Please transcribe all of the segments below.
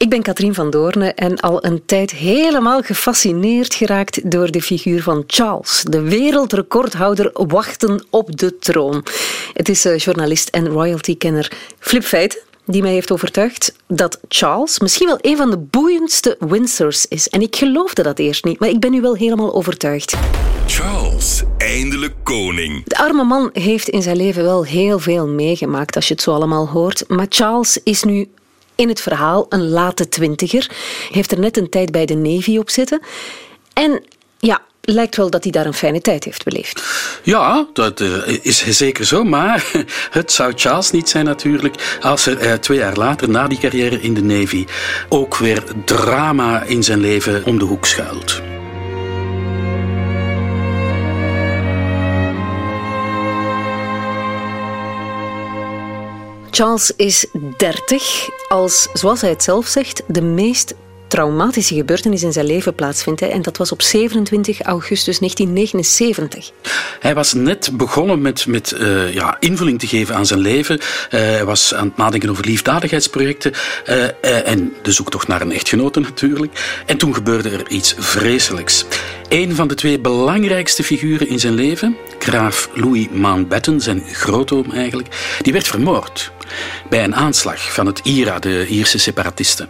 Ik ben Katrien van Doorne en al een tijd helemaal gefascineerd geraakt door de figuur van Charles, de wereldrecordhouder wachten op de troon. Het is eh, journalist en royalty-kenner Flip Feiten die mij heeft overtuigd dat Charles misschien wel een van de boeiendste Windsors is. En ik geloofde dat eerst niet, maar ik ben nu wel helemaal overtuigd. Charles, eindelijk koning. De arme man heeft in zijn leven wel heel veel meegemaakt als je het zo allemaal hoort. Maar Charles is nu in het verhaal een late twintiger. Heeft er net een tijd bij de Navy op zitten. En ja, lijkt wel dat hij daar een fijne tijd heeft beleefd. Ja, dat uh, is zeker zo. Maar het zou Charles niet zijn natuurlijk als er uh, twee jaar later, na die carrière in de Navy, ook weer drama in zijn leven om de hoek schuilt. Charles is 30 als, zoals hij het zelf zegt, de meest traumatische gebeurtenis in zijn leven plaatsvindt. En dat was op 27 augustus 1979. Hij was net begonnen met, met uh, ja, invulling te geven aan zijn leven. Uh, hij was aan het nadenken over liefdadigheidsprojecten uh, en de zoektocht naar een echtgenote natuurlijk. En toen gebeurde er iets vreselijks. Een van de twee belangrijkste figuren in zijn leven, graaf Louis Mountbatten, zijn grootoom eigenlijk, die werd vermoord bij een aanslag van het IRA, de Ierse separatisten.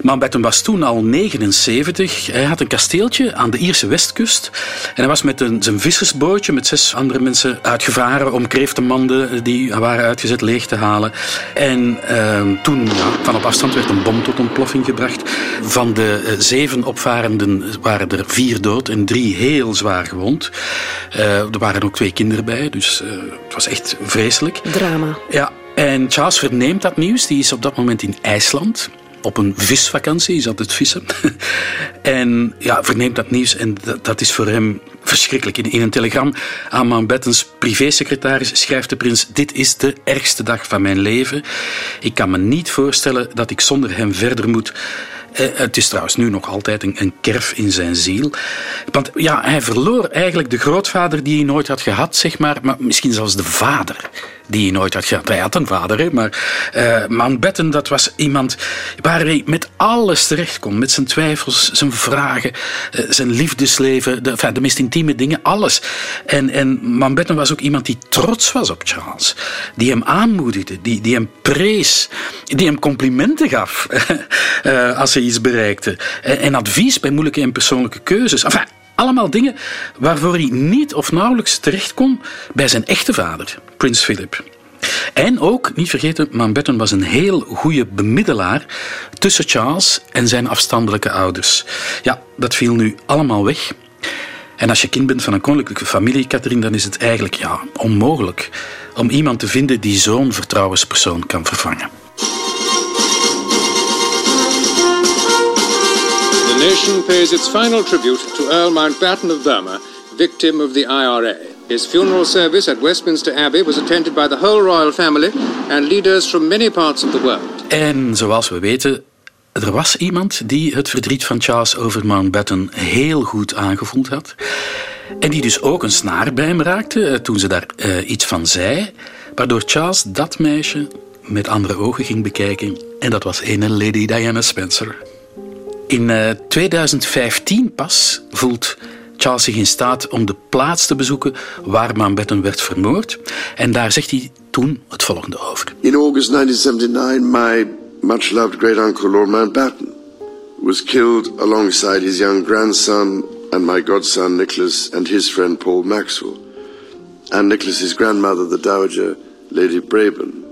Mountbatten was toen al 79. Hij had een kasteeltje aan de Ierse westkust. En hij was met een, zijn vissersbootje met zes andere mensen uitgevaren om kreeftenmanden die waren uitgezet leeg te halen. En uh, toen, ja, van op afstand, werd een bom tot ontploffing gebracht. Van de uh, zeven opvarenden waren er vier dood en drie heel zwaar gewond. Uh, er waren ook twee kinderen bij, dus uh, het was echt vreselijk. Drama. Ja, en Charles verneemt dat nieuws. Die is op dat moment in IJsland. Op een visvakantie, is altijd vissen. en ja, verneemt dat nieuws en dat, dat is voor hem verschrikkelijk. In, een telegram aan Mountbattens privésecretaris schrijft de prins: Dit is de ergste dag van mijn leven. Ik kan me niet voorstellen dat ik zonder hem verder moet. Uh, het is trouwens nu nog altijd een, een, kerf in zijn ziel. Want ja, hij verloor eigenlijk de grootvader die hij nooit had gehad, zeg maar, maar misschien zelfs de vader die hij nooit had gehad. Hij had een vader, hè, maar uh, dat was iemand waar hij met alles terecht kon. Met zijn twijfels, zijn vragen, uh, zijn liefdesleven, de, meest intieme dingen, alles. En, en was ook iemand die trots was op Charles. Die hem aanmoedigde, die, die hem prees, die hem complimenten gaf uh, als hij iets bereikte. En, en advies bij moeilijke en persoonlijke keuzes. Enfin, allemaal dingen waarvoor hij niet of nauwelijks terecht kon bij zijn echte vader, prins Philip. En ook, niet vergeten, Mountbatten was een heel goede bemiddelaar tussen Charles en zijn afstandelijke ouders. Ja, dat viel nu allemaal weg. En als je kind bent van een koninklijke familie, Catherine, dan is het eigenlijk ja, onmogelijk om iemand te vinden die zo'n vertrouwenspersoon kan vervangen. The nation pays its final tribute to Earl Mountbatten of Burma, victim of the IRA. His funeral service at Westminster Abbey was attended by the whole royal family and leaders from many parts of the world. En zoals we weten, er was iemand die het verdriet van Charles over Mountbatten heel goed aangevoeld had. En die dus ook een snaar bij hem raakte eh, toen ze daar uh, iets van zei. Waardoor Charles dat meisje met andere ogen ging bekijken. En dat was ene Lady Diana Spencer. In uh, 2015 pas voelt Charles zich in staat om de plaats te bezoeken waar Mountbatten werd vermoord. En daar zegt hij toen het volgende over. In August 1979, my much loved great uncle Lord Mountbatten was killed alongside his young grandson and my godson Nicholas and his friend Paul Maxwell, and Nicholas's grandmother, the Dowager Lady Braben.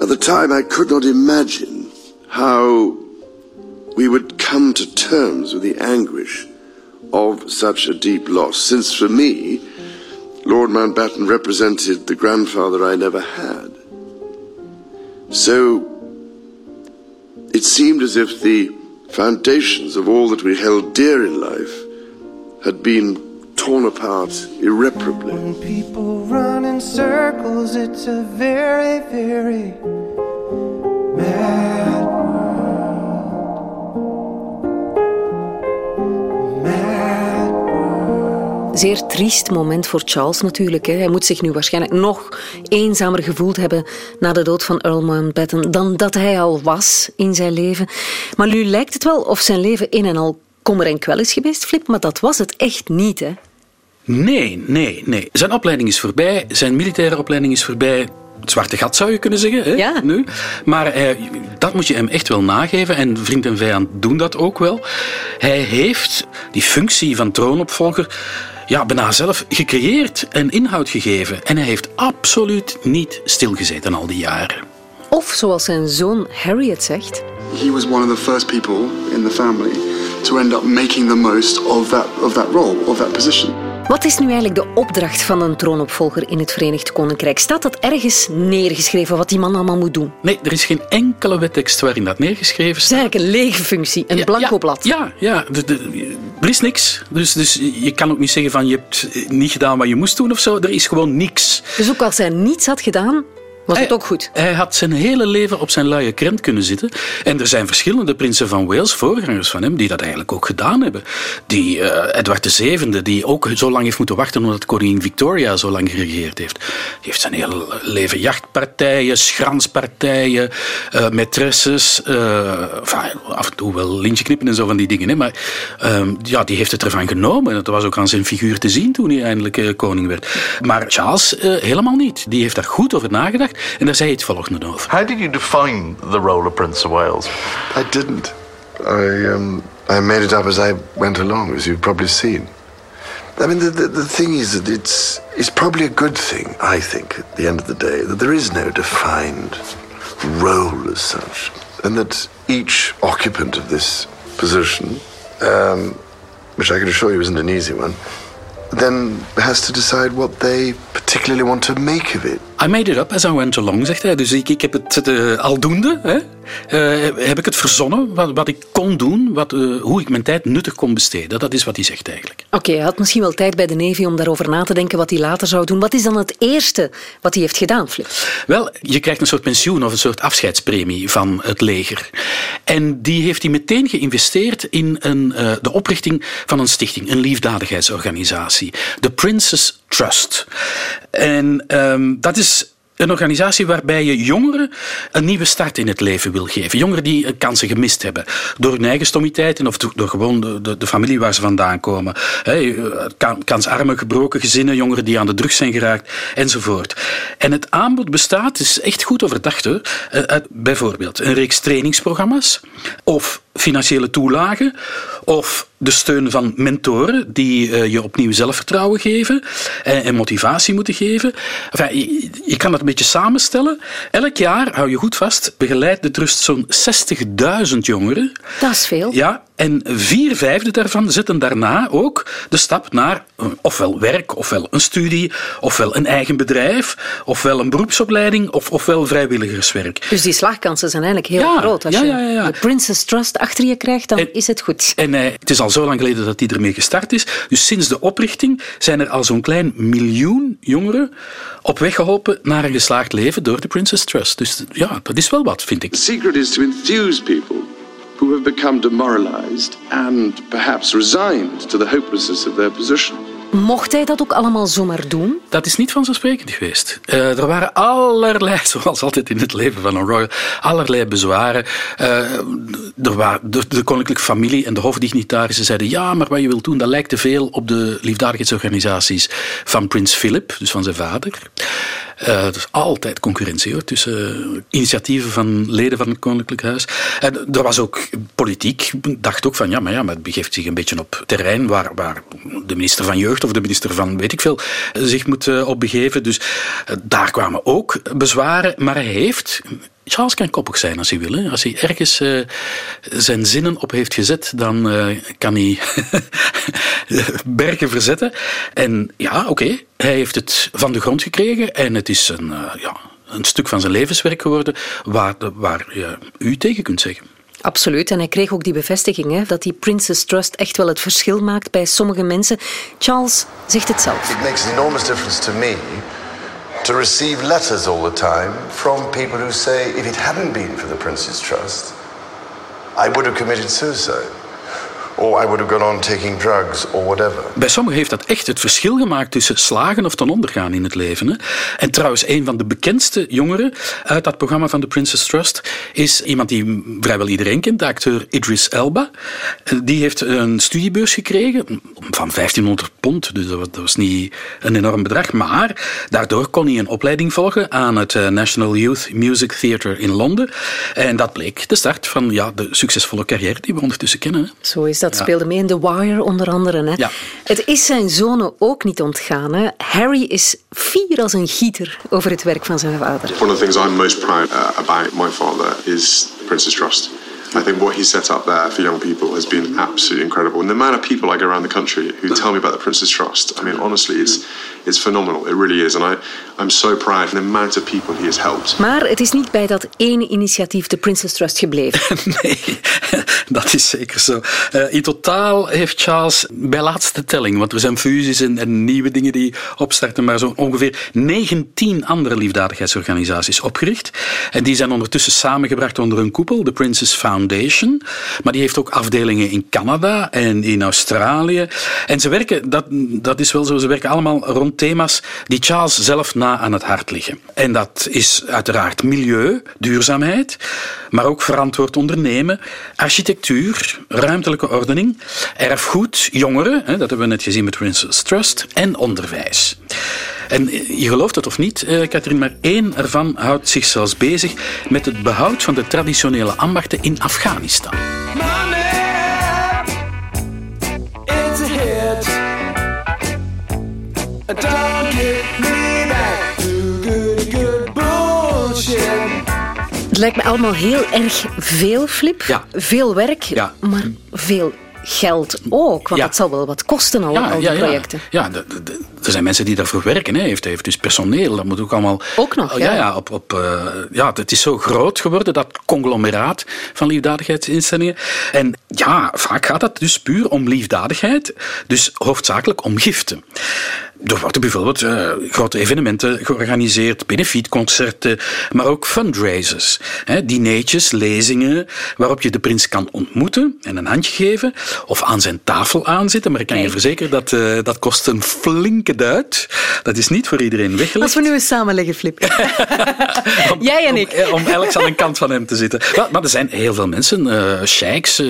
At the time, I could not imagine how we would come to terms with the anguish of such a deep loss, since for me, Lord Mountbatten represented the grandfather I never had. So it seemed as if the foundations of all that we held dear in life had been torn apart irreparably. When people run in circles, it's a very, very mad zeer triest moment voor Charles natuurlijk. Hè. Hij moet zich nu waarschijnlijk nog eenzamer gevoeld hebben na de dood van Earl Mountbatten dan dat hij al was in zijn leven. Maar nu lijkt het wel of zijn leven in en al kommer en kwel is geweest, Flip, maar dat was het echt niet, hè? Nee, nee, nee. Zijn opleiding is voorbij, zijn militaire opleiding is voorbij. Het zwarte gat zou je kunnen zeggen, hè, Ja. nu. Maar eh, dat moet je hem echt wel nageven. En vriend en vijand doen dat ook wel. Hij heeft die functie van troonopvolger ja, bijna zelf gecreëerd en inhoud gegeven. En hij heeft absoluut niet stilgezeten al die jaren. Of zoals zijn zoon Harry het zegt. he was one of the first people in the family to end up making the most of that of that role, of that position. Wat is nu eigenlijk de opdracht van een troonopvolger in het Verenigd Koninkrijk? Staat dat ergens neergeschreven wat die man allemaal moet doen? Nee, er is geen enkele wettekst waarin dat neergeschreven Het staat. is eigenlijk een lege functie, een Ja, blanco ja, blad. Ja, ja de- de- er is niks. Dus, dus je kan ook niet zeggen van je hebt niet gedaan wat je moest doen of zo. Er is gewoon niks. Dus ook als hij niets had gedaan, was het Hij- ook goed. Hij had zijn hele leven op zijn luie krent kunnen zitten. En er zijn verschillende prinsen van Wales, voorgangers van hem, die dat eigenlijk ook gedaan hebben. Die eh, Edward VII, die ook zo lang heeft moeten wachten omdat koningin Victoria zo lang geregeerd heeft. Die heeft zijn hele leven jachtpartijen, schranspartijen, eh maîtresses, eh, af en toe wel lintje knippen en zo van die dingen. Hè. Maar ehm, ja, die heeft het ervan genomen. Dat was ook aan zijn figuur te zien toen hij eindelijk koning werd. Maar Charles helemaal niet. Die heeft daar goed over nagedacht en daar zei hij het volgende over. How did you define the role of Prince of Wales? I didn't. I um, I made it up as I went along, as you've probably seen. I mean, the, the, the thing is that it's it's probably a good thing. I think at the end of the day that there is no defined role as such, and that each occupant of this position, um, which I can assure you isn't an easy one, then has to decide what they particularly want to make of it. I made it up as I went along, zegt hij. Dus ik, ik heb het eh, aldoende, hè, eh, heb ik het verzonnen, wat, wat ik kon doen, wat, eh, hoe ik mijn tijd nuttig kon besteden. Dat is wat hij zegt eigenlijk. Oké, hij had misschien wel tijd bij de Navy om daarover na te denken wat hij later zou doen. Wat is dan het eerste wat hij heeft gedaan, Flip? Wel, je krijgt een soort pensioen of een soort afscheidspremie van het leger. En die heeft hij meteen geïnvesteerd in een, de oprichting van een stichting, een liefdadigheidsorganisatie. De Princess Trust. En ehm, dat is een organisatie waarbij je jongeren een nieuwe start in het leven wil geven. Jongeren die eh, kansen gemist hebben. Door hun eigen stommiteiten of door gewoon de, de, familie waar ze vandaan komen. Hè, eh, kan- kansarme, gebroken gezinnen, jongeren die aan de drugs zijn geraakt, enzovoort. En het aanbod bestaat, is echt goed overdacht. Eh, bijvoorbeeld een reeks trainingsprogramma's of financiële toelagen of de steun van mentoren die eh, je opnieuw zelfvertrouwen geven en, en motivatie moeten geven. Enfin, je, je kan dat een beetje samenstellen. Elk jaar, hou je goed vast, begeleidt de trust zo'n 60.000 jongeren. Dat is veel. Ja, en vier vijfde daarvan zetten daarna ook de stap naar eh, ofwel werk, ofwel een studie, ofwel een eigen bedrijf, ofwel een beroepsopleiding, of, ofwel vrijwilligerswerk. Dus die slagkansen zijn eigenlijk heel Ja, groot. Als ja, je ja, ja, ja. de Princess Trust achter je krijgt, dan En- is het goed. En eh, het is al zo lang geleden dat die ermee gestart is. Dus sinds de oprichting zijn er al zo'n klein miljoen jongeren op weg geholpen naar een geslaagd leven door de Princess Trust. Dus ja, dat is wel wat, vind ik. The secret is to enthuse people who have become demoralized and perhaps resigned to the hopelessness of their position. Mocht hij dat ook allemaal zomaar doen? Dat is niet vanzelfsprekend geweest. Eh, er waren allerlei, zoals altijd in het leven van een royal, allerlei bezwaren. Eh, er waren, de, koninklijke familie en de hofdignitarissen zeiden ja, maar wat je wilt doen, dat lijkt te veel op de liefdadigheidsorganisaties van prins Philip, dus van zijn vader. Is altijd concurrentie hoor, tussen initiatieven van leden van het Koninklijk Huis. En er was ook politiek, dacht ook van ja, maar ja, maar het begeeft zich een beetje op terrein waar, waar de minister van Jeugd of de minister van weet ik veel zich moet eh, op begeven. Dus eh, daar kwamen ook bezwaren, maar hij heeft. Charles kan koppig zijn als hij wil. Hè. Als hij ergens eh, zijn zinnen op heeft gezet, dan eh, kan hij bergen verzetten. En ja, oké, hij heeft het van de grond gekregen en het is een, eh, ja, een stuk van zijn levenswerk geworden waar, waar je u tegen kunt zeggen. Absoluut. En hij kreeg ook die bevestiging hè, dat die Princess Trust echt wel het verschil maakt bij sommige mensen. Charles zegt het zelf. It makes an enormous difference to me to receive letters all the time from people who say, if it hadn't been for the Prince's Trust, I would have committed suicide. Or I would have gone on taking drugs or whatever. Bij sommigen heeft dat echt het verschil gemaakt tussen slagen of ten onder gaan in het leven. Hè? En trouwens, een van de bekendste jongeren uit dat programma van de Princess Trust is iemand die vrijwel iedereen kent, de acteur Idris Elba. Die heeft een studiebeurs gekregen van 1500 pond, dus dat was, dat was niet een enorm bedrag. Maar daardoor kon hij een opleiding volgen aan het eh, National Youth Music Theatre in Londen. En dat bleek de start van ja, de succesvolle carrière die we ondertussen kennen. hè. Zo is dat. Ja. Speelde mee in The Wire onder andere. Hè. Ja. Het is zijn zonen ook niet ontgaan. Hè. Harry is fier als een gieter over het werk van zijn vader. One of the things I'm most proud uh, about my father is Princess Trust. I think what he set up there for young people has been absolutely incredible. And the amount of people I go around the country who tell me about the Princess Trust, I mean, honestly, it's, it's phenomenal. It really is. And I, I'm so proud of the amount of people he has helped. Maar het is niet bij dat ene initiatief, de Princess Trust, gebleven. Nee, dat is zeker zo. Eh, in totaal heeft Charles, bij laatste telling, want er zijn fusies en, en nieuwe dingen die opstarten, maar zo ongeveer 19 andere liefdadigheidsorganisaties opgericht. En die zijn ondertussen samengebracht onder een koepel, de Princess Foundation. Maar die heeft ook afdelingen in Canada en in Australië. En ze werken, dat, dat is wel zo, ze werken allemaal rond thema's die Charles zelf na aan het hart liggen. En dat is uiteraard milieu, duurzaamheid, maar ook verantwoord ondernemen, architectuur, ruimtelijke ordening, erfgoed, jongeren, dat hebben we net gezien met Princess Trust, en onderwijs. En je gelooft het of niet, eh, Katrien, maar één ervan houdt zich zelfs bezig met het behoud van de traditionele ambachten in Afghanistan. Don't get me back to good, good bullshit. Het lijkt me allemaal heel erg veel, Flip. Ja. Veel werk, Ja. maar veel geld ook. Want Ja. dat zal wel wat kosten, al, al die projecten. Ja, de- de- de- er zijn mensen die daarvoor werken. Hè. Heeft, heeft dus personeel. Dat moet ook allemaal. Ook nog, ja. ja. ja, op, op, eh, ja, het is zo groot geworden, dat conglomeraat van liefdadigheidsinstellingen. En ja, vaak gaat het dus puur om liefdadigheid. Dus hoofdzakelijk om giften. Er worden bijvoorbeeld eh, grote evenementen georganiseerd, benefietconcerten, maar ook fundraisers. Hè, dineetjes, lezingen, waarop je de prins kan ontmoeten en een handje geven of aan zijn tafel aanzitten. Maar ik kan je verzekeren dat eh, dat kost een flinke duit. Dat is niet voor iedereen weggelegd. Als we nu eens samenleggen, Flip. Jij en om, ik. eh, Om elk aan een kant van hem te zitten. Maar, maar er zijn heel veel mensen, eh sheiks,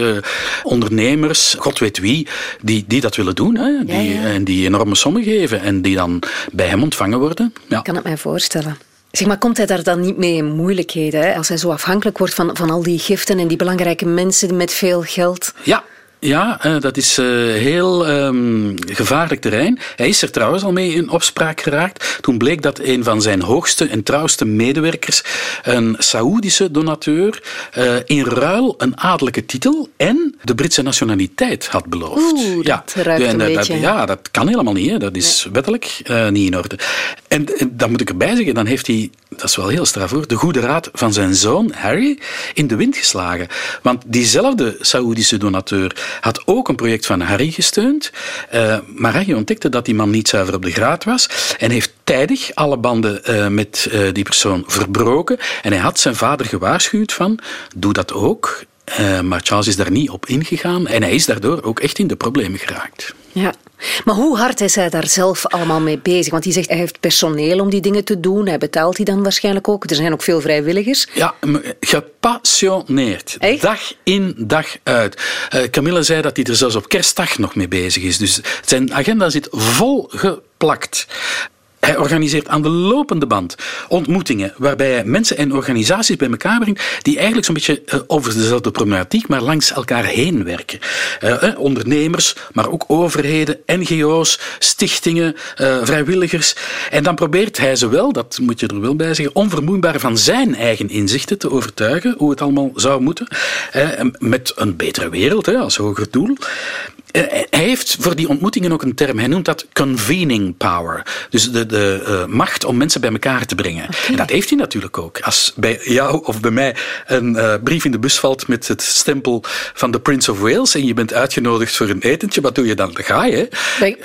ondernemers, god weet wie, die, die dat willen doen. Hè? Die, Ja, ja. En die enorme sommen geven en die dan bij hem ontvangen worden. Ja. Ik kan het mij voorstellen. Zeg maar, komt hij daar dan niet mee in moeilijkheden? Hè? Als hij zo afhankelijk wordt van, van al die giften en die belangrijke mensen met veel geld. Ja. Ja, eh, dat is eh, heel ehm, gevaarlijk terrein. Hij is er trouwens al mee in opspraak geraakt. Toen bleek dat een van zijn hoogste en trouwste medewerkers, een Saoedische donateur, eh, in ruil een adellijke titel en de Britse nationaliteit had beloofd. Oeh, dat ruikt en een dat- beetje. ja, dat kan helemaal niet. Hè. Dat is wettelijk niet in orde. En, en dan moet ik erbij zeggen, dan heeft hij, dat is wel heel straf hoor, de goede raad van zijn zoon Harry in de wind geslagen. Want diezelfde Saoedische donateur had ook een project van Harry gesteund. Eh, maar Harry ontdekte dat die man niet zuiver op de graad was en heeft tijdig alle banden eh, met eh, die persoon verbroken. En hij had zijn vader gewaarschuwd van, doe dat ook. Eh, maar Charles is daar niet op ingegaan en hij is daardoor ook echt in de problemen geraakt. Ja. Maar hoe hard is hij daar zelf allemaal mee bezig? Want hij zegt, hij heeft personeel om die dingen te doen. Hij betaalt die dan waarschijnlijk ook. Er zijn ook veel vrijwilligers. Ja, gepassioneerd. Echt? Dag in, dag uit. Eh, Camille zei dat hij er zelfs op kerstdag nog mee bezig is. Dus zijn agenda zit vol geplakt. Hij organiseert aan de lopende band ontmoetingen waarbij mensen en organisaties bij elkaar brengt die eigenlijk zo'n beetje eh, over dezelfde problematiek, maar langs elkaar heen werken. Eh, eh, ondernemers, maar ook overheden, NGO's, stichtingen, eh, vrijwilligers. En dan probeert hij ze wel, dat moet je er wel bij zeggen, onvermoeibaar van zijn eigen inzichten te overtuigen hoe het allemaal zou moeten. eh, met een betere wereld als hoger doel. Eh, Hij heeft voor die ontmoetingen ook een term. Hij noemt dat convening power. Dus de, de eh, macht om mensen bij elkaar te brengen. En dat heeft hij natuurlijk ook. Als bij jou of bij mij een eh, brief in de bus valt met het stempel van de Prince of Wales en je bent uitgenodigd voor een etentje, wat doe je dan? Dan ga je.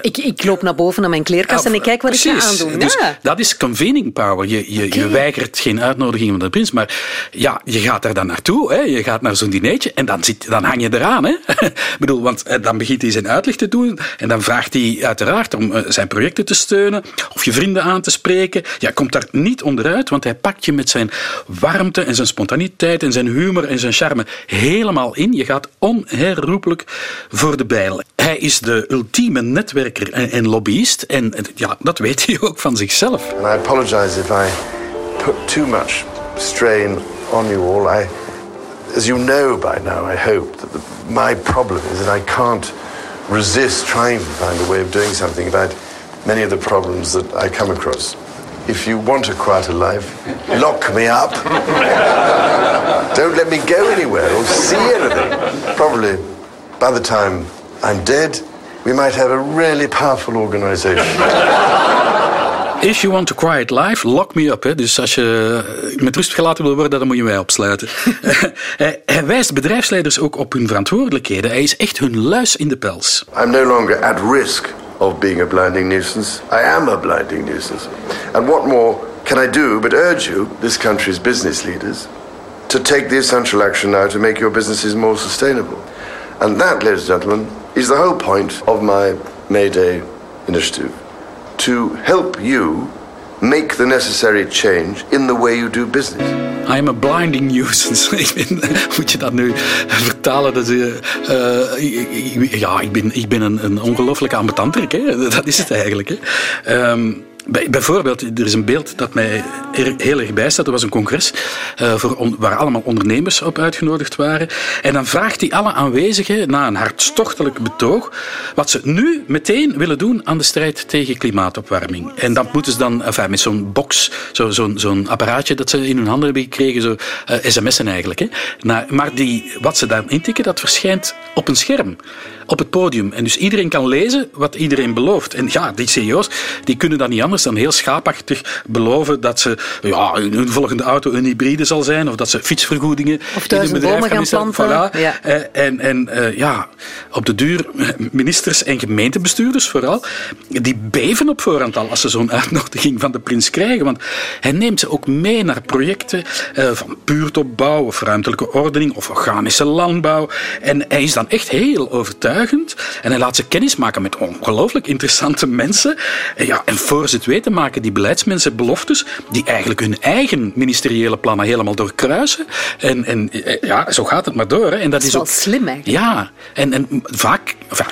Ik, ik loop naar boven naar mijn kleerkast en ik kijk wat ik ga aandoen. Dus ja. dat is convening power. Je, je, je weigert geen uitnodiging van de prins, maar ja, je gaat daar dan naartoe. Hè. Je gaat naar zo'n dinertje en dan, zit, dan hang je eraan. Hè. Ik bedoel, want eh, dan begint hij zijn uitleg te doen en dan vraagt hij uiteraard om eh, zijn projecten te steunen of je vrienden aan te spreken. Ja, komt daar niet onderuit, want hij pakt je met zijn warmte en zijn spontaniteit en zijn humor en zijn charme helemaal in. Je gaat onherroepelijk voor de bijl. Hij is de ultieme netwerker en, lobbyist en ja, dat weet hij ook van zichzelf. And I apologize if I put too much strain on you all. I, as you know by now, I hope, that my problem is that I can't resist trying to find a way of doing something about many of the problems that I come across. If you want a quieter life, lock me up. Don't let me go anywhere or see anything. Probably by the time I'm dead, we might have a really powerful organization. If you want a quiet life, lock me up. Hè. Dus als je met rust gelaten wil worden, dan moet je mij opsluiten. hij, hij wijst bedrijfsleiders ook op hun verantwoordelijkheden. Hij is echt hun luis in de pels. I'm no longer at risk of being a blinding nuisance. I am a blinding nuisance. And what more can I do but urge you, this country's business leaders, to take the essential action now to make your businesses more sustainable? And that, ladies and gentlemen, is the whole point of my May Day initiative. To help you make the necessary change in the way you do business. I am a blinding nuisance. Ik ben- Moet je dat nu vertalen? Dat, ik- ik- ja, ik ben, ik ben een, een ongelooflijke ambetanterik. Hè? Dat is het eigenlijk. Hè? Bij- bijvoorbeeld, er is een beeld dat mij heel erg bijstaat. Er was een congres eh, voor waar allemaal ondernemers op uitgenodigd waren. En dan vraagt hij alle aanwezigen, na een hartstochtelijk betoog, wat ze nu meteen willen doen aan de strijd tegen klimaatopwarming. En dat moeten ze dan, enfin, met zo'n box, zo- zo'n zo'n apparaatje dat ze in hun handen hebben gekregen, zo eh, sms'en eigenlijk. Hè. Nou, maar die, wat ze daar intikken, dat verschijnt op een scherm, op het podium. En dus iedereen kan lezen wat iedereen belooft. En ja, die CEO's die kunnen dan niet anders dan heel schaapachtig beloven dat ze, ja, hun volgende auto een hybride zal zijn, of dat ze fietsvergoedingen Of in hun bedrijf gaan planten. Voilà. Ja. Eh, En, en eh, ja, op de duur, eh, ministers en gemeentebestuurders vooral, die beven op voorhand al als ze zo'n uitnodiging van de prins krijgen. Want hij neemt ze ook mee naar projecten van buurtopbouw of ruimtelijke ordening of organische landbouw. En hij is dan echt heel overtuigend en hij laat ze kennis maken met ongelooflijk interessante mensen. En, ja, en voor ze het weten maken die beleidsmensen beloftes die eigenlijk hun eigen ministeriële plannen helemaal doorkruisen. En, en eh, ja, zo gaat het maar door. Hè. En dat, is is wel ook slim, eigenlijk. Ja, en, en vaak. enfin,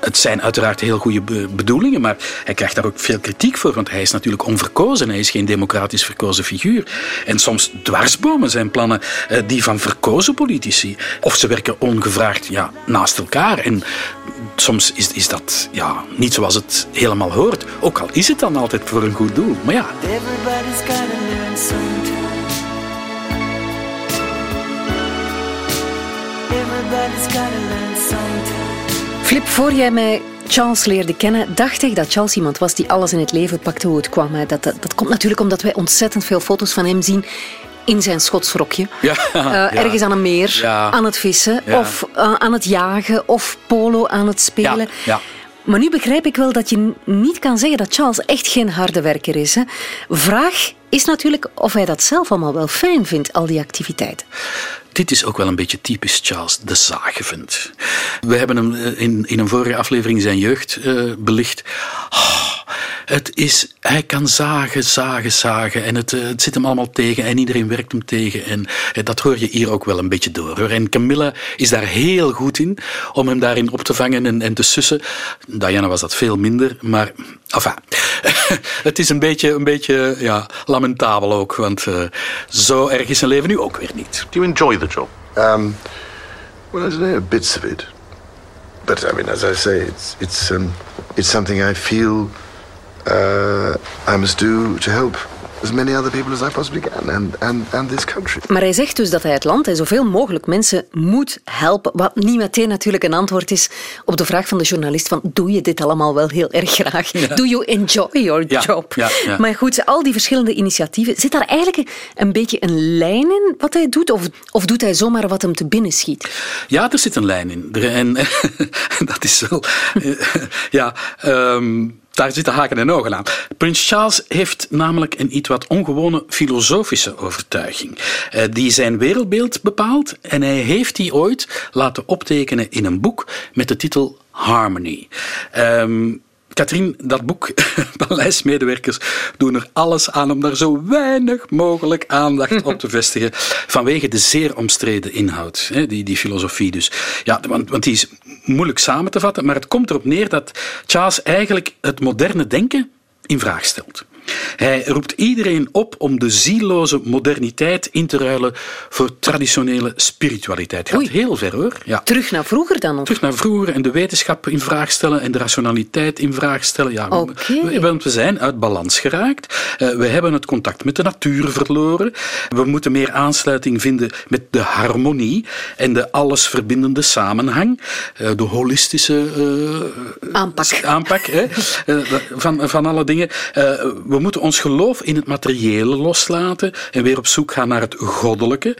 het zijn uiteraard heel goede be- bedoelingen, maar hij krijgt daar ook veel kritiek voor, want hij is natuurlijk onverkozen. Hij is geen democratisch verkozen figuur. En soms dwarsbomen zijn plannen eh, die van verkozen politici. Of ze werken ongevraagd ja, naast elkaar. En soms is, is dat ja, niet zoals het helemaal hoort. Ook al is het dan altijd voor een goed doel. Maar ja, Flip, voor jij mij Charles leerde kennen, dacht ik dat Charles iemand was die alles in het leven pakte hoe het kwam. Dat, dat, dat komt natuurlijk omdat wij ontzettend veel foto's van hem zien in zijn schotsrokje. Ja, Eh, ja. Ergens aan een meer, Ja. aan het vissen, of eh, aan het jagen, of polo aan het spelen. ja, ja. Maar nu begrijp ik wel dat je niet kan zeggen dat Charles echt geen harde werker is. Hè. Vraag is natuurlijk of hij dat zelf allemaal wel fijn vindt, al die activiteiten. Dit is ook wel een beetje typisch Charles de Zagevend. We hebben hem eh, in, in een vorige aflevering zijn jeugd eh, belicht. Oh, het is, hij kan zagen, zagen, zagen. En het, eh, het zit hem allemaal tegen en iedereen werkt hem tegen. En eh, dat hoor je hier ook wel een beetje door. Hoor. En Camilla is daar heel goed in om hem daarin op te vangen en, en te sussen. Diana was dat veel minder, maar enfin, het is een beetje, een beetje ja, lamentabel ook. Want eh, zo erg is zijn leven nu ook weer niet. Do you enjoy the job? Um, well, I don't know, bits of it. But I mean, as I say, it's it's um, it's something I feel uh, I must do to help as many other people as I possibly can, and, and, and this country. Maar hij zegt dus dat hij het land en zoveel mogelijk mensen moet helpen. Wat niet meteen natuurlijk een antwoord is op de vraag van de journalist van doe je dit allemaal wel heel erg graag? Do you enjoy your Ja, job? ja, ja. Maar goed, al die verschillende initiatieven, zit daar eigenlijk een beetje een lijn in wat hij doet? Of, of doet hij zomaar wat hem te binnen schiet? Ja, er zit een lijn in. En dat is wel. ja, ehm, daar zitten haken en ogen aan. Prins Charles heeft namelijk een iets wat ongewone filosofische overtuiging. eh, die zijn wereldbeeld bepaalt. En hij heeft die ooit laten optekenen in een boek met de titel Harmony. Ehm Katrien, dat boek, paleismedewerkers doen er alles aan om daar zo weinig mogelijk aandacht op te vestigen. Vanwege de zeer omstreden inhoud, die, die filosofie dus. Ja, want, want die is moeilijk samen te vatten, maar het komt erop neer dat Charles eigenlijk het moderne denken in vraag stelt. Hij roept iedereen op om de zieloze moderniteit in te ruilen voor traditionele spiritualiteit. Gaat Oei. heel ver hoor. Ja. Terug naar vroeger dan? Of? Terug naar vroeger en de wetenschap in vraag stellen en de rationaliteit in vraag stellen. Ja, we, want we zijn uit balans geraakt. Eh, we hebben het contact met de natuur verloren. We moeten meer aansluiting vinden met de harmonie en de allesverbindende samenhang. Eh, de holistische eh, Aanpak. aanpak hè, van, van alle dingen. We moeten ons geloof in het materiële loslaten en weer op zoek gaan naar het goddelijke.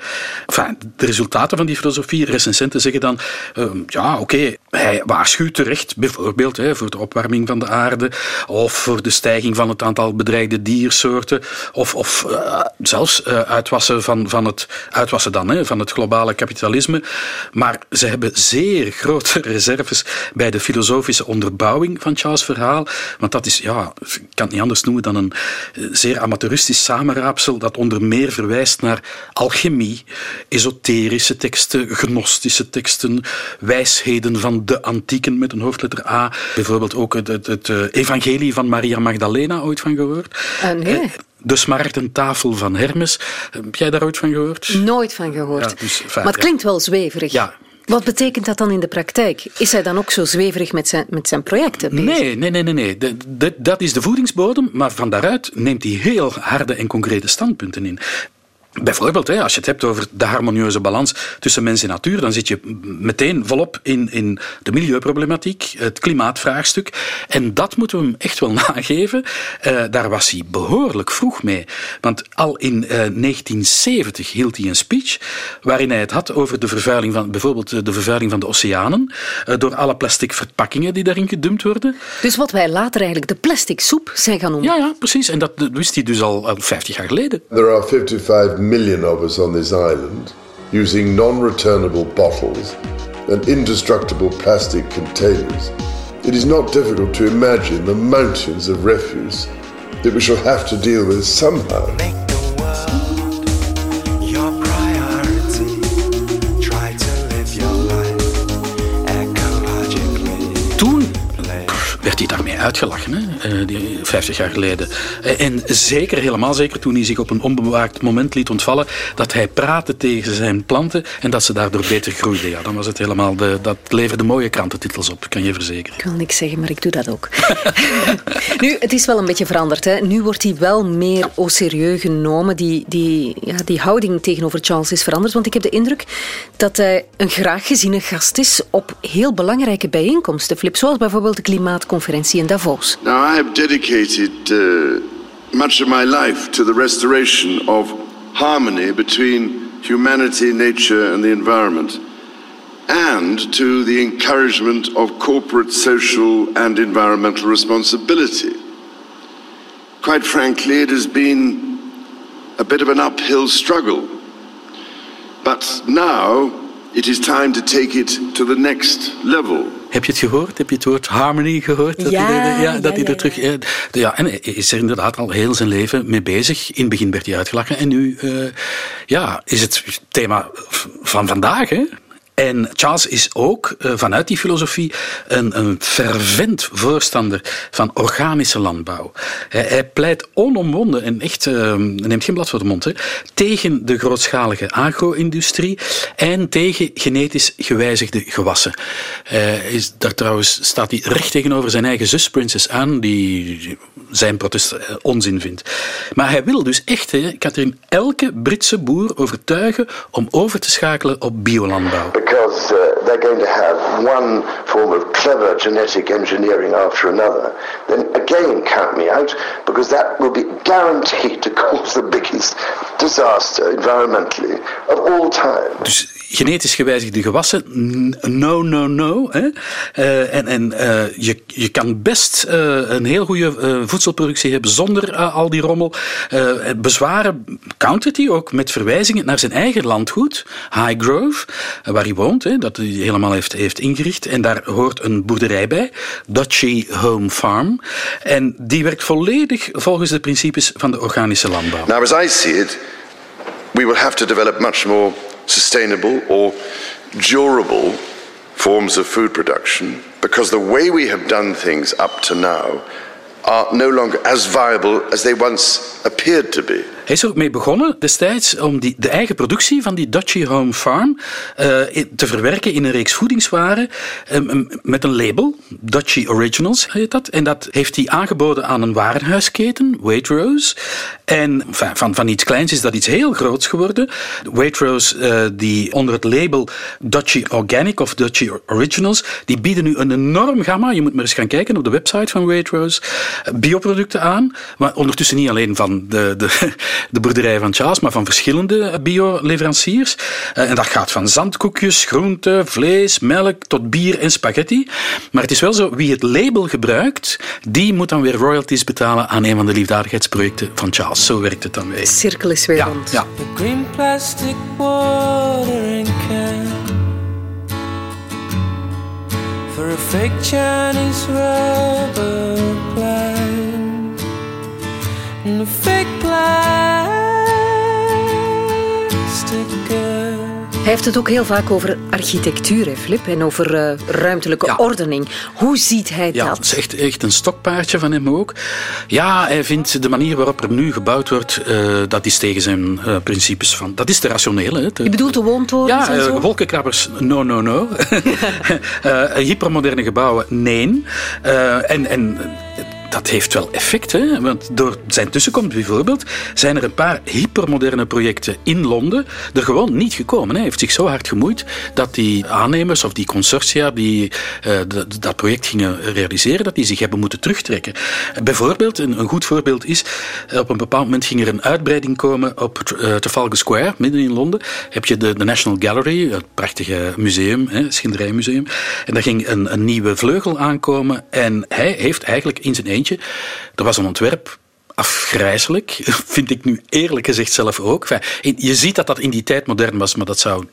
Enfin, de resultaten van die filosofie, recensenten zeggen dan, eh, ja oké, hij waarschuwt terecht, bijvoorbeeld hè, voor de opwarming van de aarde of voor de stijging van het aantal bedreigde diersoorten of, of eh, zelfs eh, uitwassen van, van het uitwassen dan, hè, van het globale kapitalisme. Maar ze hebben zeer grote reserves bij de filosofische onderbouwing van Charles' verhaal. Want dat is, ja, ik kan het niet anders noemen dan een eh, zeer amateuristisch samenraapsel dat onder meer verwijst naar alchemie, esoterische teksten, gnostische teksten, wijsheden van de antieken met een hoofdletter A. Bijvoorbeeld ook het, het, het eh, evangelie van Maria Magdalena, ooit van gehoord? Ah, nee. Eh, De smaragden tafel van Hermes. Heb jij daar ooit van gehoord? Nooit van gehoord. Ja, dus, enfin, maar het ja. klinkt wel zweverig. Ja. Wat betekent dat dan in de praktijk? Is hij dan ook zo zweverig met zijn, met zijn projecten? Nee, nee, nee, nee. nee. Dat is de voedingsbodem, maar van daaruit neemt hij heel harde en concrete standpunten in. Bijvoorbeeld, hè, als je het hebt over de harmonieuze balans tussen mens en natuur, dan zit je meteen volop in, in de milieuproblematiek, het klimaatvraagstuk. En dat moeten we hem echt wel nageven. Eh, daar was hij behoorlijk vroeg mee. Want al in eh, 1970 hield hij een speech waarin hij het had over de vervuiling van, bijvoorbeeld eh, de vervuiling van de oceanen, eh, door alle plastic verpakkingen die daarin gedumpt worden. Dus wat wij later eigenlijk de plastic soep zijn gaan noemen. Ja, ja, precies. En dat wist hij dus al, al 50 jaar geleden. There are 55 million of us on this island using non returnable bottles and indestructible plastic containers. It is not difficult to imagine the mountains of refuse that we shall have to deal with somehow. Make the world your priority. Try to live your life ecologically. Toen werd hij daarmee uitgelachen, hè? eh, die 50 jaar geleden. Eh, En zeker, helemaal zeker, toen hij zich op een onbewaakt moment liet ontvallen dat hij praatte tegen zijn planten en dat ze daardoor beter groeiden. Ja, dan was het helemaal de, dat leverde mooie krantentitels op, kan je verzekeren. Ik wil niks zeggen, maar ik doe dat ook. nu, het is wel een beetje veranderd. Hè. Nu wordt hij wel meer au sérieux genomen. Die, die, ja, die houding tegenover Charles is veranderd. Want ik heb de indruk dat hij een graag geziene gast is op heel belangrijke bijeenkomsten. Flip, zoals bijvoorbeeld de klimaatconferentie Davos. Now, I have dedicated uh, much of my life to the restoration of harmony between humanity, nature, and the environment, and to the encouragement of corporate social and environmental responsibility. Quite frankly, it has been a bit of an uphill struggle. But now it is time to take it to the next level. Heb je het gehoord? Heb je het woord harmony gehoord? Dat Ja, hij, er- ja, ja, dat hij er terug. Ja, en hij is er inderdaad al heel zijn leven mee bezig. In het begin werd hij uitgelachen en nu eh, ja, is het thema van vandaag. Hè? En Charles is ook uh, vanuit die filosofie een, een fervent voorstander van organische landbouw. Hij, pleit onomwonden en echt, uh, neemt geen blad voor de mond, hè, tegen de grootschalige agro-industrie en tegen genetisch gewijzigde gewassen. Uh, is, daar trouwens staat hij recht tegenover zijn eigen zus, Princess Anne, die zijn protest onzin vindt. Maar hij wil dus echt, hè, Katrien, elke Britse boer overtuigen om over te schakelen op biolandbouw. Because uh, they're going to have one form of clever genetic engineering after another, then again count me out, because that will be guaranteed to cause the biggest disaster environmentally of all time. Genetisch gewijzigde gewassen, no, no, no. Hè? Uh, en en uh, je, je kan best uh, een heel goede voedselproductie hebben zonder al die rommel. bezwaren countert hij ook met verwijzingen naar zijn eigen landgoed, Highgrove, waar hij woont, hè, dat hij helemaal heeft, heeft ingericht. En daar hoort een boerderij bij, Dutchy Home Farm. En die werkt volledig volgens de principes van de organische landbouw. Now, as I see it, we will have to develop much more sustainable or durable forms of food production because the way we have done things up to now are no longer as viable as they once appeared to be. Hij is er ook mee begonnen destijds om die, de eigen productie van die Dutchy Home Farm uh, te verwerken in een reeks voedingswaren met een label, Dutchy Originals heet dat. En dat heeft hij aangeboden aan een warenhuisketen, Waitrose. En van, van, iets kleins is dat iets heel groots geworden. Waitrose, uh, die onder het label Dutchy Organic of Dutchy Originals, die bieden nu een enorm gamma, je moet maar eens gaan kijken op de website van Waitrose, bioproducten aan. Maar ondertussen niet alleen van de, de, de boerderij van Charles, maar van verschillende bioleveranciers. En dat gaat van zandkoekjes, groenten, vlees, melk tot bier en spaghetti. Maar het is wel zo, wie het label gebruikt, die moet dan weer royalties betalen aan een van de liefdadigheidsprojecten van Charles. Zo werkt het dan weer. Cirkel is weer ja, rond. Ja. The green plastic watering can a fake Chinese rubber plant And a fake plastic heeft het ook heel vaak over architectuur, hè, Flip, en over uh, ruimtelijke Ja. ordening. Hoe ziet hij Ja, dat? dat is echt, echt een stokpaardje van hem ook. Ja, hij vindt de manier waarop er nu gebouwd wordt, eh, dat is tegen zijn eh, principes van... Dat is te rationeel, hè. te- Je bedoelt de woontorens Ja, en eh, zo? wolkenkrabbers, no, no, no. Eh, hypermoderne gebouwen, nee. Eh, en, en dat heeft wel effect, hè? want door zijn tussenkomst bijvoorbeeld zijn er een paar hypermoderne projecten in Londen er gewoon niet gekomen. Hij heeft zich zo hard gemoeid dat die aannemers of die consortia die eh, dat project gingen realiseren, dat die zich hebben moeten terugtrekken. Bijvoorbeeld, een, een goed voorbeeld is, op een bepaald moment ging er een uitbreiding komen op eh, Trafalgar Square, midden in Londen, heb je de, de National Gallery, het prachtige museum, hè, schilderijmuseum. En daar ging een, een nieuwe vleugel aankomen en hij heeft eigenlijk in zijn eentje, er was een ontwerp afgrijzelijk, vind ik nu eerlijk gezegd zelf ook. Je ziet dat dat in die tijd modern was, maar dat zou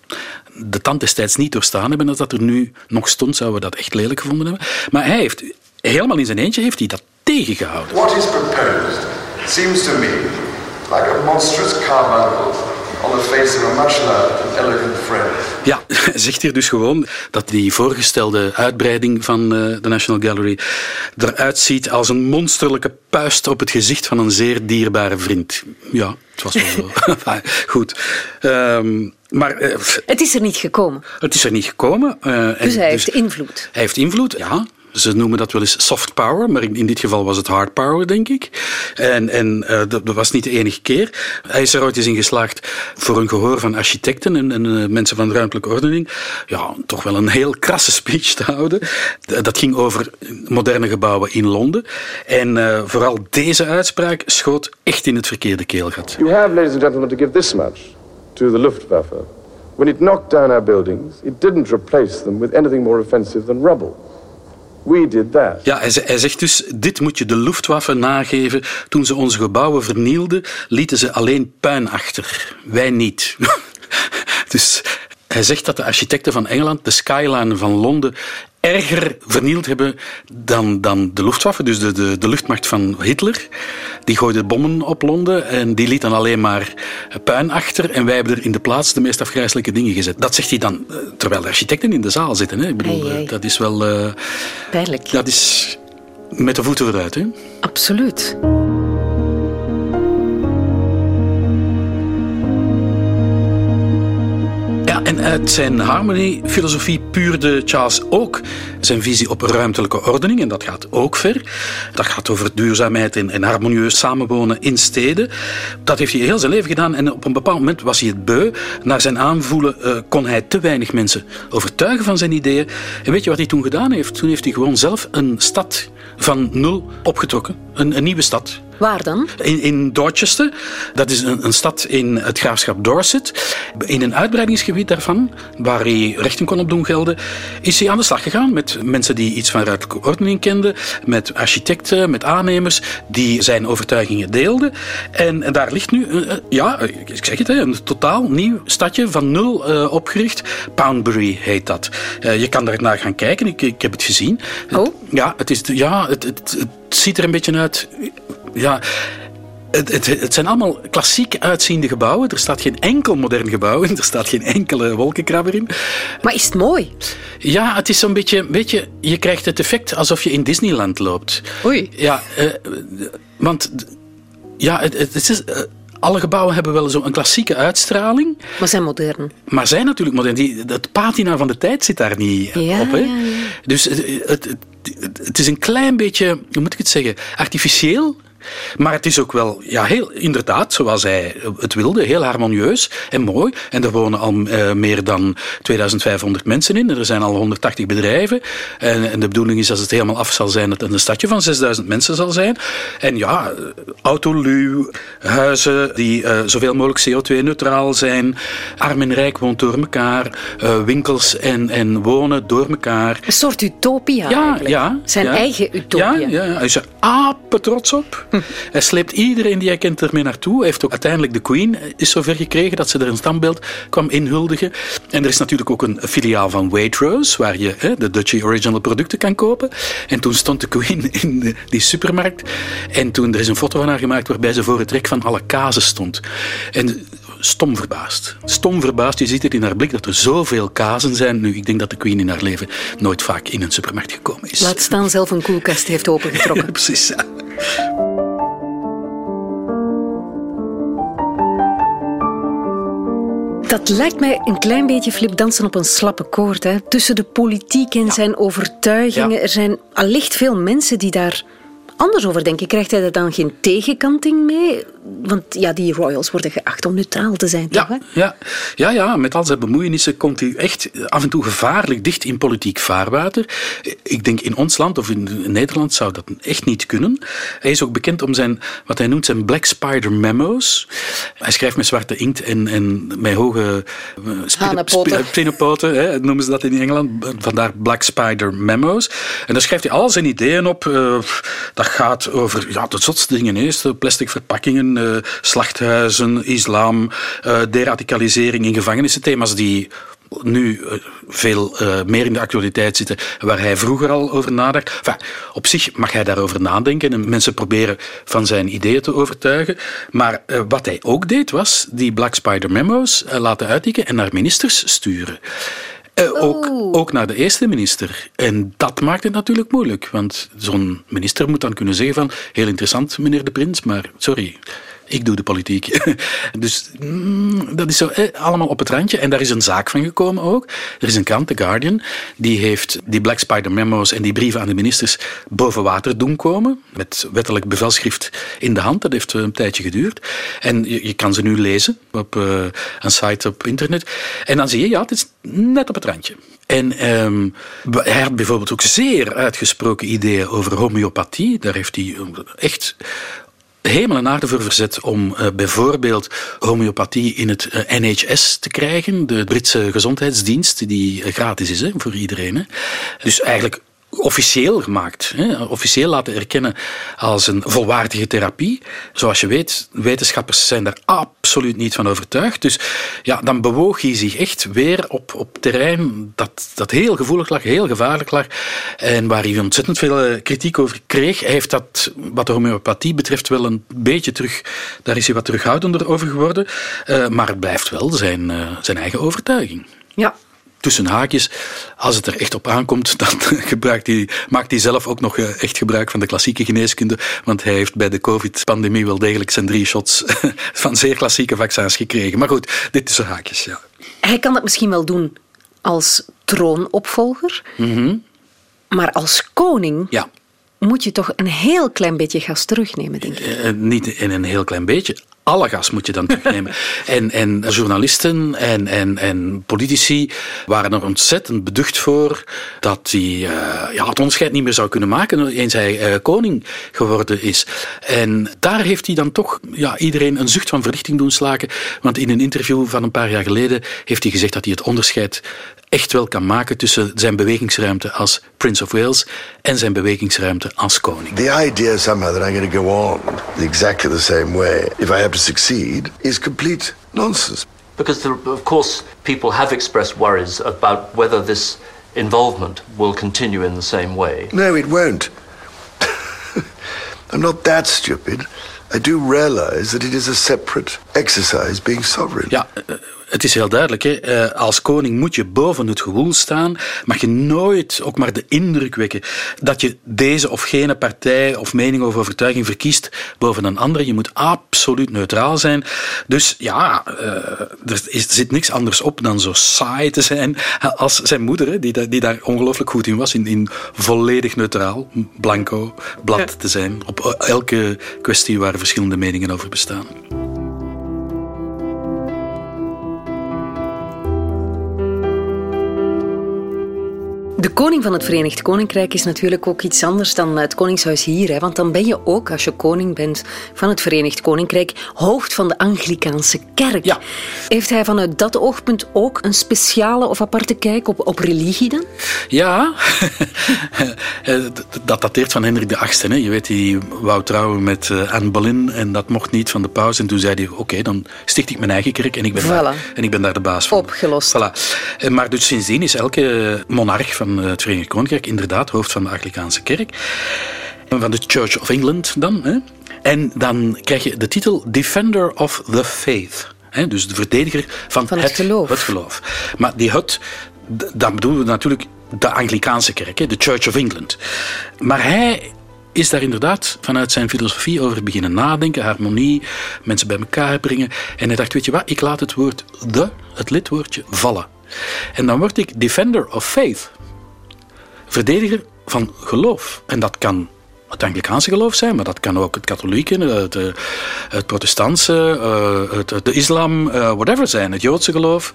de tand destijds niet doorstaan hebben. Als dat er nu nog stond, zouden we dat echt lelijk gevonden hebben. Maar hij heeft, helemaal in zijn eentje, heeft hij dat tegengehouden. What is proposed seems to me like a monstrous carbuncle on the face of a much loved and elegant friend. Ja, hij zegt hier dus gewoon dat die voorgestelde uitbreiding van eh, de National Gallery eruit ziet als een monsterlijke puist op het gezicht van een zeer dierbare vriend. Ja, het was wel zo. Goed. Ehm, maar eh, Het is er niet gekomen. het is er niet gekomen. eh, en Dus hij heeft invloed. hij heeft invloed, ja. Ze noemen dat wel eens soft power, maar in, dit geval was het hard power, denk ik. En, en eh, dat, was niet de enige keer. Hij is er ooit eens in geslaagd voor een gehoor van architecten en, en eh, mensen van ruimtelijke ordening. Ja, toch wel een heel krasse speech te houden. D- Dat ging over moderne gebouwen in Londen. En eh, vooral deze uitspraak schoot echt in het verkeerde keelgat. You have, ladies and gentlemen, to give this much to the Luftwaffe. When it knocked down our buildings, it didn't replace them with anything more offensive than rubble. We did that. Ja, hij, ze- hij zegt dus, dit moet je de Luftwaffe nageven. Toen ze onze gebouwen vernielden, lieten ze alleen puin achter. Wij niet. dus hij zegt dat de architecten van Engeland de skyline van Londen erger vernield hebben dan, dan de Luftwaffe, dus de, de, de luchtmacht van Hitler. Die gooide bommen op Londen en die liet dan alleen maar puin achter. En wij hebben er in de plaats de meest afgrijzelijke dingen gezet. Dat zegt hij dan eh, terwijl de architecten in de zaal zitten. Hè. Ik bedoel, Ei, ei. eh, dat is wel... eh, Pijnlijk. dat is met de voeten vooruit. Hè. Absoluut. Uit zijn harmony-filosofie puurde Charles ook zijn visie op ruimtelijke ordening. En dat gaat ook ver. Dat gaat over duurzaamheid en, en harmonieus samenwonen in steden. Dat heeft hij heel zijn leven gedaan. En op een bepaald moment was hij het beu. Naar zijn aanvoelen eh, kon hij te weinig mensen overtuigen van zijn ideeën. En weet je wat hij toen gedaan heeft? Toen heeft hij gewoon zelf een stad van nul opgetrokken. Een, een nieuwe stad. Waar dan? In, in Dorchester, dat is een, een stad in het graafschap Dorset. In een uitbreidingsgebied daarvan, waar hij rechten kon op doen gelden, is hij aan de slag gegaan met mensen die iets van ruimtelijke ordening kenden, met architecten, met aannemers, die zijn overtuigingen deelden. En, en daar ligt nu, eh, eh, ja, eh, ik zeg het, hè, een totaal nieuw stadje van nul opgericht. Poundbury heet dat. Je kan daar naar gaan kijken, ik, ik heb het gezien. Oh? Ja, het, is, ja het, het, het ziet er een beetje uit ja, het, het, het zijn allemaal klassiek uitziende gebouwen. Er staat geen enkel modern gebouw in. Er staat geen enkele wolkenkrabber in. Maar is het mooi? Ja, het is zo'n beetje, weet je, krijgt het effect alsof je in Disneyland loopt. Oei. Ja, eh, want ja, het, het is, eh, alle gebouwen hebben wel zo'n klassieke uitstraling. Maar zijn modern. Maar zijn natuurlijk modern. Die, het patina van de tijd zit daar niet Ja, op. Hè? ja, ja. Dus het, het, het, het is een klein beetje, hoe moet ik het zeggen, artificieel. Maar het is ook wel, ja, heel, inderdaad, zoals hij het wilde, heel harmonieus en mooi. En er wonen al eh, meer dan 2500 mensen in. Er zijn al 180 bedrijven. En, en de bedoeling is als het helemaal af zal zijn, dat het een stadje van 6000 mensen zal zijn. En ja, autoluw, huizen die eh, zoveel mogelijk CO2-neutraal zijn. Arm en rijk woont door elkaar. eh, winkels en, en wonen door elkaar. Een soort utopia Ja, eigenlijk. ja. Zijn ja. eigen utopia. Ja, ja, apen trots op. Hij sleept iedereen die hij kent ermee naartoe. Hij heeft ook uiteindelijk de Queen eh, is zover gekregen dat ze er een standbeeld kwam inhuldigen. En er is natuurlijk ook een filiaal van Waitrose, waar je hè, de Dutchy Original producten kan kopen. En toen stond de Queen in de- die supermarkt. En toen er is een foto van haar gemaakt waarbij ze voor het rek van alle kazen stond. En stom verbaasd. Stom verbaasd. Je ziet het in haar blik dat er zoveel kazen zijn. Nu, ik denk dat de Queen in haar leven nooit vaak in een supermarkt gekomen is. Laat staan zelf een koelkast heeft opengetrokken. Precies, ja. Dat lijkt mij een klein beetje flip dansen op een slappe koord. Hè? Tussen de politiek en zijn overtuigingen. Ja. Er zijn allicht veel mensen die daar anders over denken. Krijgt hij er dan geen tegenkanting mee? Want ja, die royals worden geacht om neutraal te zijn, toch? Hè? Ja, ja, ja, ja, met al zijn bemoeienissen komt u echt af en toe gevaarlijk dicht in politiek vaarwater. Ik denk in ons land of in Nederland zou dat echt niet kunnen. Hij is ook bekend om zijn, wat hij noemt, zijn Black Spider Memo's. Hij schrijft met zwarte inkt en, en met hoge eh, spinnenpoten, noemen ze dat in Engeland. Vandaar Black Spider Memo's. En daar schrijft hij al zijn ideeën op. eh, dat gaat over ja, de zotste dingen. Eerst plastic verpakkingen, eh, slachthuizen, islam, eh, deradicalisering in gevangenissen. Thema's die nu eh, veel eh, meer in de actualiteit zitten, waar hij vroeger al over nadacht. Enfin, op zich mag hij daarover nadenken en mensen proberen van zijn ideeën te overtuigen. Maar eh, wat hij ook deed, was die Black Spider Memo's eh, laten uitdikken en naar ministers sturen. Eh, ook, ook naar de eerste minister. En dat maakt het natuurlijk moeilijk. Want zo'n minister moet dan kunnen zeggen van... Heel interessant, meneer de prins, maar sorry... Ik doe de politiek. Dus mm, dat is zo eh, allemaal op het randje. En daar is een zaak van gekomen ook. Er is een krant, The Guardian, die heeft die Black Spider memo's en die brieven aan de ministers boven water doen komen. Met wettelijk bevelschrift in de hand. Dat heeft een tijdje geduurd. En je, je kan ze nu lezen op eh, een site op internet. En dan zie je, ja, het is net op het randje. En ehm, hij had bijvoorbeeld ook zeer uitgesproken ideeën over homeopathie. Daar heeft hij eh, echt hemel en aarde voor verzet om uh, bijvoorbeeld homeopathie in het uh, NHS te krijgen, de Britse gezondheidsdienst, die uh, gratis is hè, voor iedereen. Hè. Dus eigenlijk officieel gemaakt. Hè, officieel laten erkennen als een volwaardige therapie. Zoals je weet, wetenschappers zijn daar absoluut niet van overtuigd. Dus ja, dan bewoog hij zich echt weer op, op terrein dat, dat heel gevoelig lag, heel gevaarlijk lag. En waar hij ontzettend veel eh, kritiek over kreeg. Hij heeft dat, wat de homeopathie betreft, wel een beetje terug... Daar is hij wat terughoudender over geworden. Uh, maar het blijft wel zijn, uh, zijn eigen overtuiging. Ja, tussen haakjes, als het er echt op aankomt, dan gebruikt hij, maakt hij zelf ook nog eh, echt gebruik van de klassieke geneeskunde. Want hij heeft bij de COVID-pandemie wel degelijk zijn drie shots van zeer klassieke vaccins gekregen. Maar goed, dit tussen haakjes, ja. Hij kan dat misschien wel doen als troonopvolger. Mm -hmm. Maar als koning ja. moet je toch een heel klein beetje gas terugnemen, denk ik. Uh, niet in een heel klein beetje alle gas moet je dan terugnemen. en, en journalisten en, en, en politici waren er ontzettend beducht voor dat hij uh, ja, het onderscheid niet meer zou kunnen maken eens hij uh, koning geworden is. En daar heeft hij dan toch ja, iedereen een zucht van verlichting doen slaken. Want in een interview van een paar jaar geleden heeft hij gezegd dat hij het onderscheid echt wel kan maken tussen zijn bewegingsruimte als Prince of Wales en zijn bewegingsruimte als koning. The idea somehow that I'm going to go on exactly the same way if I have to succeed is complete nonsense. Because there, of course people have expressed worries about whether this involvement will continue in the same way. No, it won't. I'm not that stupid. I do realize that it is a separate exercise being sovereign. Ja, het is heel duidelijk. Hè? Als koning moet je boven het gewoel staan. Mag je nooit ook maar de indruk wekken dat je deze of gene partij of mening of overtuiging verkiest boven een andere. Je moet absoluut neutraal zijn. Dus ja, er zit niks anders op dan zo saai te zijn als zijn moeder, die, die daar ongelooflijk goed in was, in, in volledig neutraal, blanco, blad te zijn. Op elke kwestie waar verschillende meningen over bestaan. De koning van het Verenigd Koninkrijk is natuurlijk ook iets anders dan het koningshuis hier. Hè? Want dan ben je ook, als je koning bent van het Verenigd Koninkrijk, hoofd van de Anglikaanse kerk. Ja. Heeft hij vanuit dat oogpunt ook een speciale of aparte kijk op, op religie dan? Ja, dat dateert van Hendrik VIII. Hè? Je weet, hij wou trouwen met Anne Boleyn en dat mocht niet van de paus. En toen zei hij, oké, okay, dan sticht ik mijn eigen kerk en ik ben, voilà. daar, en ik ben daar de baas van. Opgelost. Voilà. Maar dus sindsdien is elke monarch van het Verenigd Koninkrijk, inderdaad, hoofd van de Anglikaanse kerk. Van de Church of England dan. Hè. En dan krijg je de titel Defender of the Faith. Hè, dus de verdediger van, van het, het, geloof. het geloof. Maar die het, dan bedoelen we natuurlijk de Anglikaanse kerk, hè, de Church of England. Maar hij is daar inderdaad vanuit zijn filosofie over beginnen nadenken, harmonie, mensen bij elkaar brengen. En hij dacht, weet je wat, ik laat het woord the, het lidwoordje, vallen. En dan word ik defender of faith. Verdediger van geloof. En dat kan het Anglikaanse geloof zijn, maar dat kan ook het katholieke, het, het protestantse, het, de islam, whatever zijn, het Joodse geloof.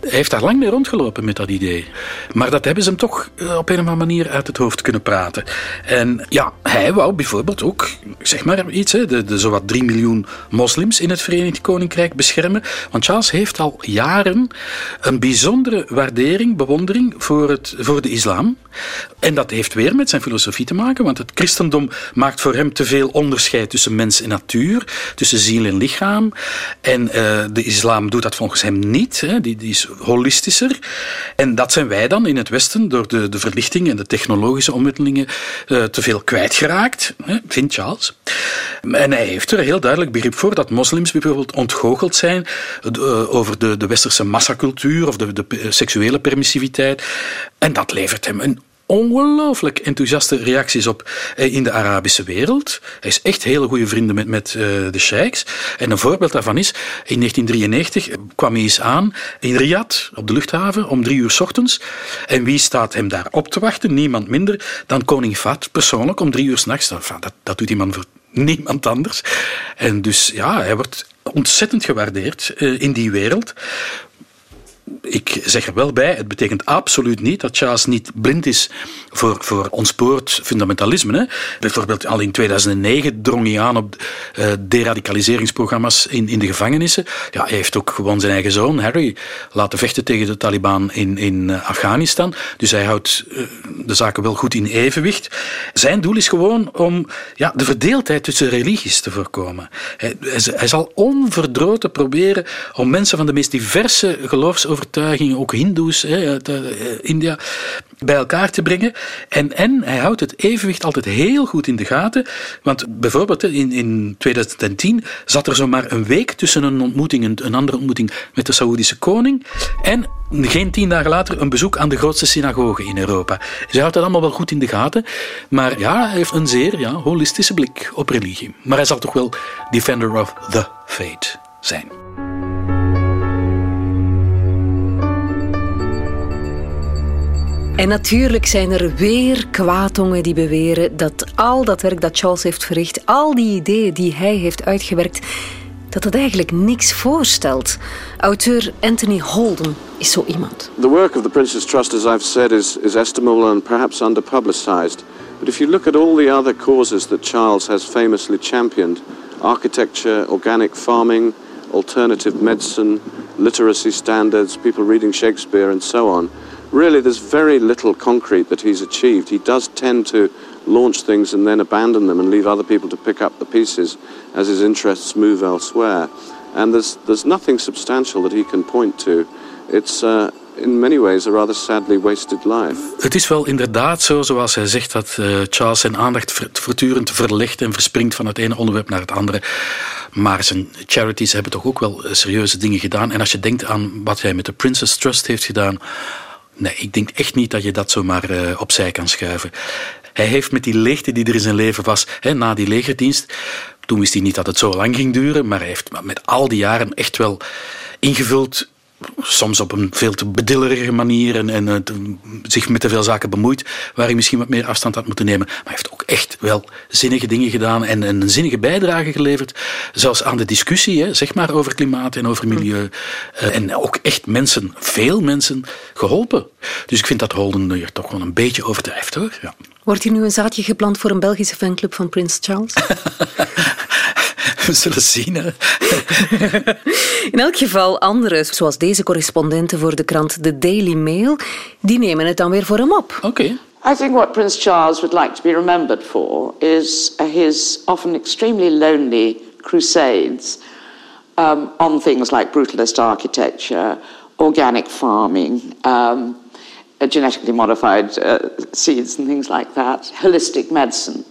Hij heeft daar lang mee rondgelopen met dat idee. Maar dat hebben ze hem toch op een of andere manier uit het hoofd kunnen praten. En ja, hij wou bijvoorbeeld ook, zeg maar iets, hè, de, de zowat 3 miljoen moslims in het Verenigd Koninkrijk beschermen. Want Charles heeft al jaren een bijzondere waardering, bewondering voor, het, voor de islam. En dat heeft weer met zijn filosofie te maken, want het christendom maakt voor hem te veel onderscheid tussen mens en natuur, tussen ziel en lichaam. En uh, de islam doet dat volgens hem niet. Hè. Die, die holistischer. En dat zijn wij dan in het Westen door de, de verlichting en de technologische ontwikkelingen uh, te veel kwijtgeraakt, hè, vindt Charles. En hij heeft er heel duidelijk begrip voor dat moslims bijvoorbeeld ontgoocheld zijn uh, over de, de westerse massacultuur of de, de seksuele permissiviteit. En dat levert hem een ongelooflijk enthousiaste reacties op in de Arabische wereld. Hij is echt hele goede vrienden met, met uh, de sheiks. En een voorbeeld daarvan is, in 1993 kwam hij eens aan in Riyadh, op de luchthaven, om drie uur s ochtends. En wie staat hem daar op te wachten? Niemand minder dan koning Fahd persoonlijk om drie uur s'nachts. Dat, dat doet die man voor niemand anders. En dus ja, hij wordt ontzettend gewaardeerd in die wereld ik zeg er wel bij, het betekent absoluut niet dat Charles niet blind is voor, voor ontspoord fundamentalisme. Hè. Bijvoorbeeld al in 2009 drong hij aan op uh, deradicaliseringsprogramma's in, in de gevangenissen. Ja, hij heeft ook gewoon zijn eigen zoon, Harry, laten vechten tegen de Taliban in, in uh, Afghanistan. Dus hij houdt uh, de zaken wel goed in evenwicht. Zijn doel is gewoon om ja, de verdeeldheid tussen religies te voorkomen. Hij zal onverdroten proberen om mensen van de meest diverse geloofsovertuigingen, ook hindoes uit India, bij elkaar te brengen. En, en hij houdt het evenwicht altijd heel goed in de gaten. Want bijvoorbeeld in, in 2010 zat er zomaar een week tussen een ontmoeting, een, een andere ontmoeting met de Saoedische koning en geen tien dagen later een bezoek aan de grootste synagoge in Europa. Hij houdt dat allemaal wel goed in de gaten. Maar ja, hij heeft een zeer ja, holistische blik op religie. Maar hij zal toch wel defender of the faith zijn. En natuurlijk zijn er weer kwaadongen die beweren dat al dat werk dat Charles heeft verricht, al die ideeën die hij heeft uitgewerkt, dat het eigenlijk niks voorstelt. Auteur Anthony Holden is zo iemand. The work of the Princess Trust, as I've said, is, is estimable and perhaps underpublicized. But if you look at all the other causes that Charles has famously championed, architecture, organic farming, alternative medicine, literacy standards, people reading Shakespeare and so on, really there's very little concrete that he's achieved. He does tend to launch things and then abandon them and leave other people to pick up the pieces as his interests move elsewhere. And there's, there's nothing substantial that he can point to. It's uh, in many ways a rather sadly wasted life. Het is wel inderdaad zo, zoals hij zegt, dat uh, Charles zijn aandacht voortdurend verlegt en verspringt van het ene onderwerp naar het andere. Maar zijn charities hebben toch ook wel serieuze dingen gedaan. En als je denkt aan wat hij met de Princess Trust heeft gedaan, Nee, ik denk echt niet dat je dat zomaar uh, opzij kan schuiven. Hij heeft met die leegte die er in zijn leven was, hè, na die legerdienst, toen wist hij niet dat het zo lang ging duren, maar hij heeft met al die jaren echt wel ingevuld soms op een veel te bedillerige manier en, en uh, zich met te veel zaken bemoeit, waar hij misschien wat meer afstand had moeten nemen. Maar hij heeft ook echt wel zinnige dingen gedaan en, en een zinnige bijdrage geleverd, zelfs aan de discussie, hè, zeg maar, over klimaat en over milieu. Uh, en ook echt mensen, veel mensen, geholpen. Dus ik vind dat Holden hier toch wel een beetje overdrijft, hoor. Ja. Wordt hier nu een zaadje geplant voor een Belgische fanclub van Prins Charles? We zullen zien. Hè. In elk geval anderen, zoals deze correspondenten voor de krant The Daily Mail, die nemen het dan weer voor hem op. Oké. Okay. I think what Prince Charles would like to be remembered for is his often extremely lonely crusades um, on things like brutalist architecture, organic farming, um, genetically modified uh, seeds and things like that, holistic medicine.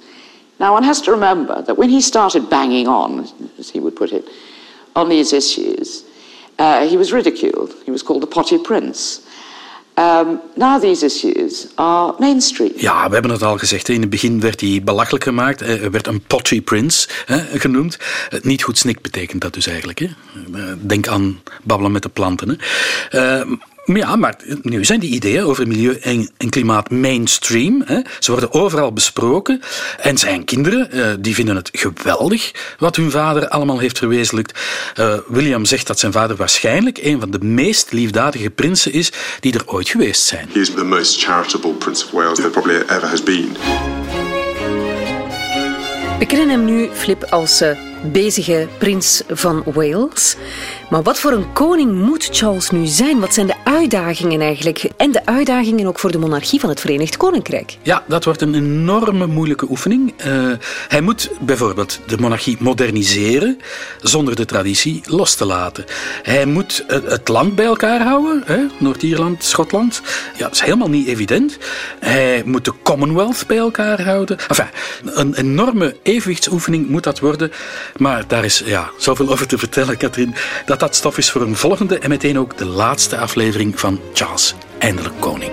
Now, one has to remember that when he started banging on, as he would put it, on these issues, uh, he was ridiculed. He was called the potty prince. Um, now these issues are mainstream. Ja, we hebben het al gezegd. In het begin werd hij belachelijk gemaakt. Er werd een potty prince hè, genoemd. Niet goed snik betekent dat dus eigenlijk. Hè. Eh, denk aan babbelen met de planten. Hè. Uh, ja, maar nu zijn die ideeën over milieu en, en klimaat mainstream. Hè. Ze worden overal besproken. En zijn kinderen, uh, die vinden het geweldig wat hun vader allemaal heeft verwezenlijkt. Uh, William zegt dat zijn vader waarschijnlijk een van de meest liefdadige prinsen is die er ooit geweest zijn. He is the most charitable Prince of Wales there probably ever has been. We kennen hem nu, Flip, als uh, bezige prins van Wales. Maar wat voor een koning moet Charles nu zijn? Wat zijn de uitdagingen eigenlijk? En de uitdagingen ook voor de monarchie van het Verenigd Koninkrijk? Ja, dat wordt een enorme moeilijke oefening. Uh, hij moet bijvoorbeeld de monarchie moderniseren zonder de traditie los te laten. Hij moet het land bij elkaar houden, Noord-Ierland, Schotland. Ja, dat is helemaal niet evident. Hij moet de Commonwealth bij elkaar houden. Een enorme evenwichtsoefening moet dat worden. Maar daar is ja, zoveel over te vertellen, Katrien. Dat dat stof is voor een volgende en meteen ook de laatste aflevering van Charles, eindelijk koning.